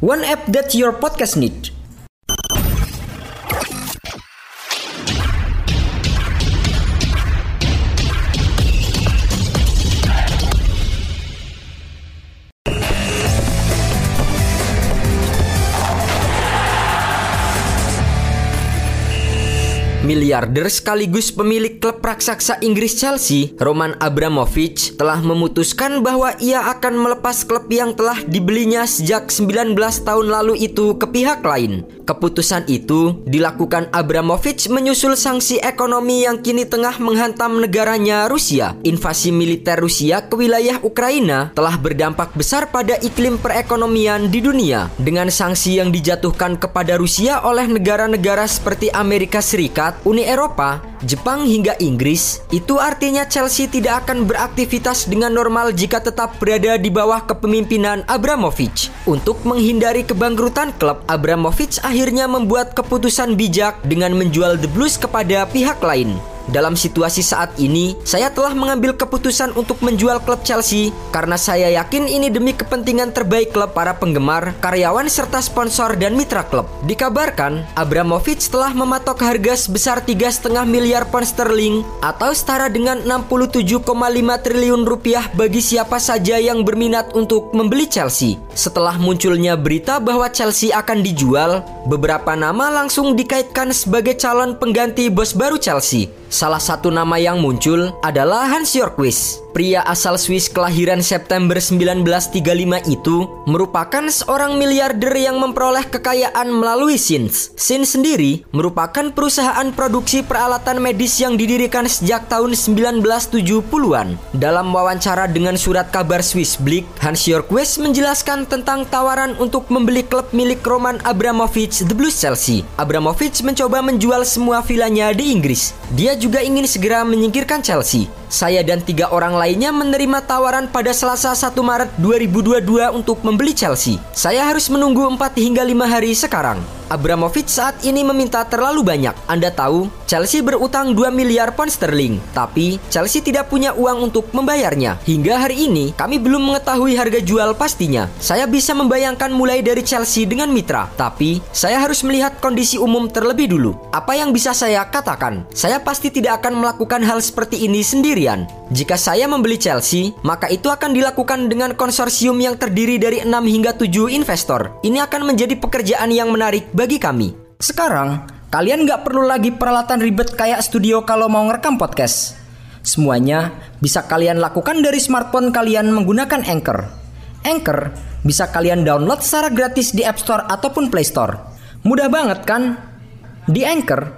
One app that your podcast need. Miliarder sekaligus pemilik klub raksasa Inggris Chelsea, Roman Abramovich, telah memutuskan bahwa ia akan melepas klub yang telah dibelinya sejak 19 tahun lalu itu ke pihak lain. Keputusan itu dilakukan Abramovich menyusul sanksi ekonomi yang kini tengah menghantam negaranya Rusia. Invasi militer Rusia ke wilayah Ukraina telah berdampak besar pada iklim perekonomian di dunia. Dengan sanksi yang dijatuhkan kepada Rusia oleh negara-negara seperti Amerika Serikat, Uni Eropa, Jepang hingga Inggris, itu artinya Chelsea tidak akan beraktivitas dengan normal jika tetap berada di bawah kepemimpinan Abramovich. Untuk menghindari kebangkrutan klub, Abramovich akhirnya membuat keputusan bijak dengan menjual The Blues kepada pihak lain. Dalam situasi saat ini, saya telah mengambil keputusan untuk menjual klub Chelsea karena saya yakin ini demi kepentingan terbaik klub para penggemar, karyawan serta sponsor dan mitra klub. Dikabarkan, Abramovich telah mematok harga sebesar 3,5 miliar pound sterling atau setara dengan 67,5 triliun rupiah bagi siapa saja yang berminat untuk membeli Chelsea. Setelah munculnya berita bahwa Chelsea akan dijual, beberapa nama langsung dikaitkan sebagai calon pengganti bos baru Chelsea. Salah satu nama yang muncul adalah Hans Jorquist. Pria asal Swiss kelahiran September 1935 itu merupakan seorang miliarder yang memperoleh kekayaan melalui Sins. Sins sendiri merupakan perusahaan produksi peralatan medis yang didirikan sejak tahun 1970-an. Dalam wawancara dengan surat kabar Swiss Blick, Hans Jorquist menjelaskan tentang tawaran untuk membeli klub milik Roman Abramovich The Blues Chelsea. Abramovich mencoba menjual semua vilanya di Inggris. Dia juga ingin segera menyingkirkan Chelsea. Saya dan tiga orang lainnya menerima tawaran pada Selasa 1 Maret 2022 untuk membeli Chelsea. Saya harus menunggu 4 hingga 5 hari sekarang. Abramovich saat ini meminta terlalu banyak. Anda tahu, Chelsea berutang 2 miliar pound sterling, tapi Chelsea tidak punya uang untuk membayarnya. Hingga hari ini, kami belum mengetahui harga jual pastinya. Saya bisa membayangkan mulai dari Chelsea dengan mitra, tapi saya harus melihat kondisi umum terlebih dulu. Apa yang bisa saya katakan? Saya pasti tidak akan melakukan hal seperti ini sendirian. Jika saya membeli Chelsea, maka itu akan dilakukan dengan konsorsium yang terdiri dari 6 hingga 7 investor. Ini akan menjadi pekerjaan yang menarik bagi kami. Sekarang, kalian nggak perlu lagi peralatan ribet kayak studio kalau mau ngerekam podcast. Semuanya bisa kalian lakukan dari smartphone kalian menggunakan Anchor. Anchor bisa kalian download secara gratis di App Store ataupun Play Store. Mudah banget kan? Di Anchor,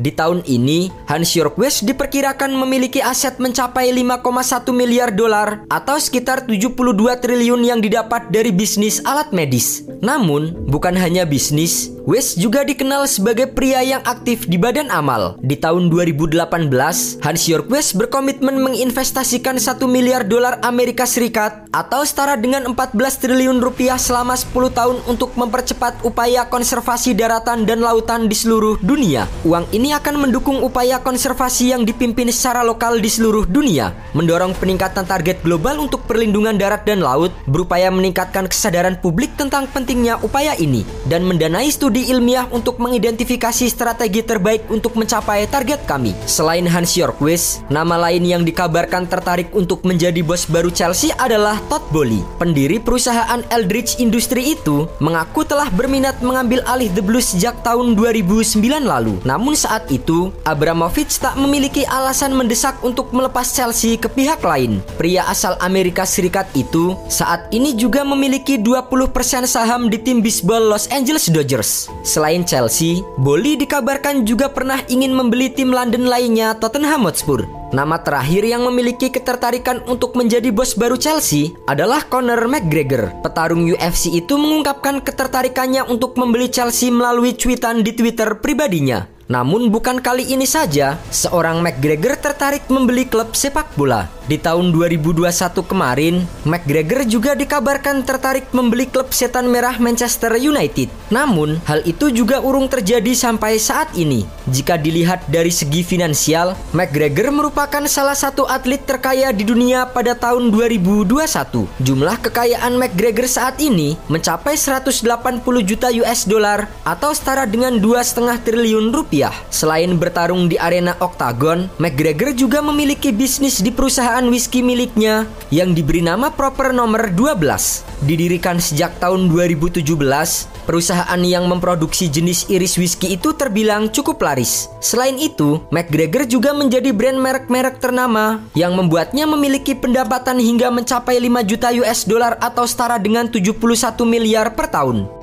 Di tahun ini, Hans Jorquist diperkirakan memiliki aset mencapai 5,1 miliar dolar atau sekitar 72 triliun yang didapat dari bisnis alat medis. Namun, bukan hanya bisnis, West juga dikenal sebagai pria yang aktif di badan amal. Di tahun 2018, Hans Jorquist berkomitmen menginvestasikan 1 miliar dolar Amerika Serikat atau setara dengan 14 triliun rupiah selama 10 tahun untuk mempercepat upaya konservasi daratan dan lautan di seluruh dunia. Uang ini akan mendukung upaya konservasi yang dipimpin secara lokal di seluruh dunia, mendorong peningkatan target global untuk perlindungan darat dan laut, berupaya meningkatkan kesadaran publik tentang pentingnya upaya ini, dan mendanai studi studi ilmiah untuk mengidentifikasi strategi terbaik untuk mencapai target kami. Selain Hans Yorkwist, nama lain yang dikabarkan tertarik untuk menjadi bos baru Chelsea adalah Todd Bowley. Pendiri perusahaan Eldridge Industry itu mengaku telah berminat mengambil alih The Blues sejak tahun 2009 lalu. Namun saat itu, Abramovich tak memiliki alasan mendesak untuk melepas Chelsea ke pihak lain. Pria asal Amerika Serikat itu saat ini juga memiliki 20% saham di tim bisbol Los Angeles Dodgers. Selain Chelsea, Boli dikabarkan juga pernah ingin membeli tim London lainnya Tottenham Hotspur. Nama terakhir yang memiliki ketertarikan untuk menjadi bos baru Chelsea adalah Conor McGregor. Petarung UFC itu mengungkapkan ketertarikannya untuk membeli Chelsea melalui cuitan di Twitter pribadinya. Namun bukan kali ini saja seorang McGregor tertarik membeli klub sepak bola. Di tahun 2021 kemarin, McGregor juga dikabarkan tertarik membeli klub setan merah Manchester United. Namun, hal itu juga urung terjadi sampai saat ini. Jika dilihat dari segi finansial, McGregor merupakan salah satu atlet terkaya di dunia pada tahun 2021. Jumlah kekayaan McGregor saat ini mencapai 180 juta US dollar atau setara dengan 2,5 triliun rupiah. Selain bertarung di arena oktagon, McGregor juga memiliki bisnis di perusahaan whisky miliknya yang diberi nama Proper nomor 12. Didirikan sejak tahun 2017, perusahaan yang memproduksi jenis iris whisky itu terbilang cukup laris. Selain itu, McGregor juga menjadi brand merek-merek ternama yang membuatnya memiliki pendapatan hingga mencapai 5 juta US dollar atau setara dengan 71 miliar per tahun.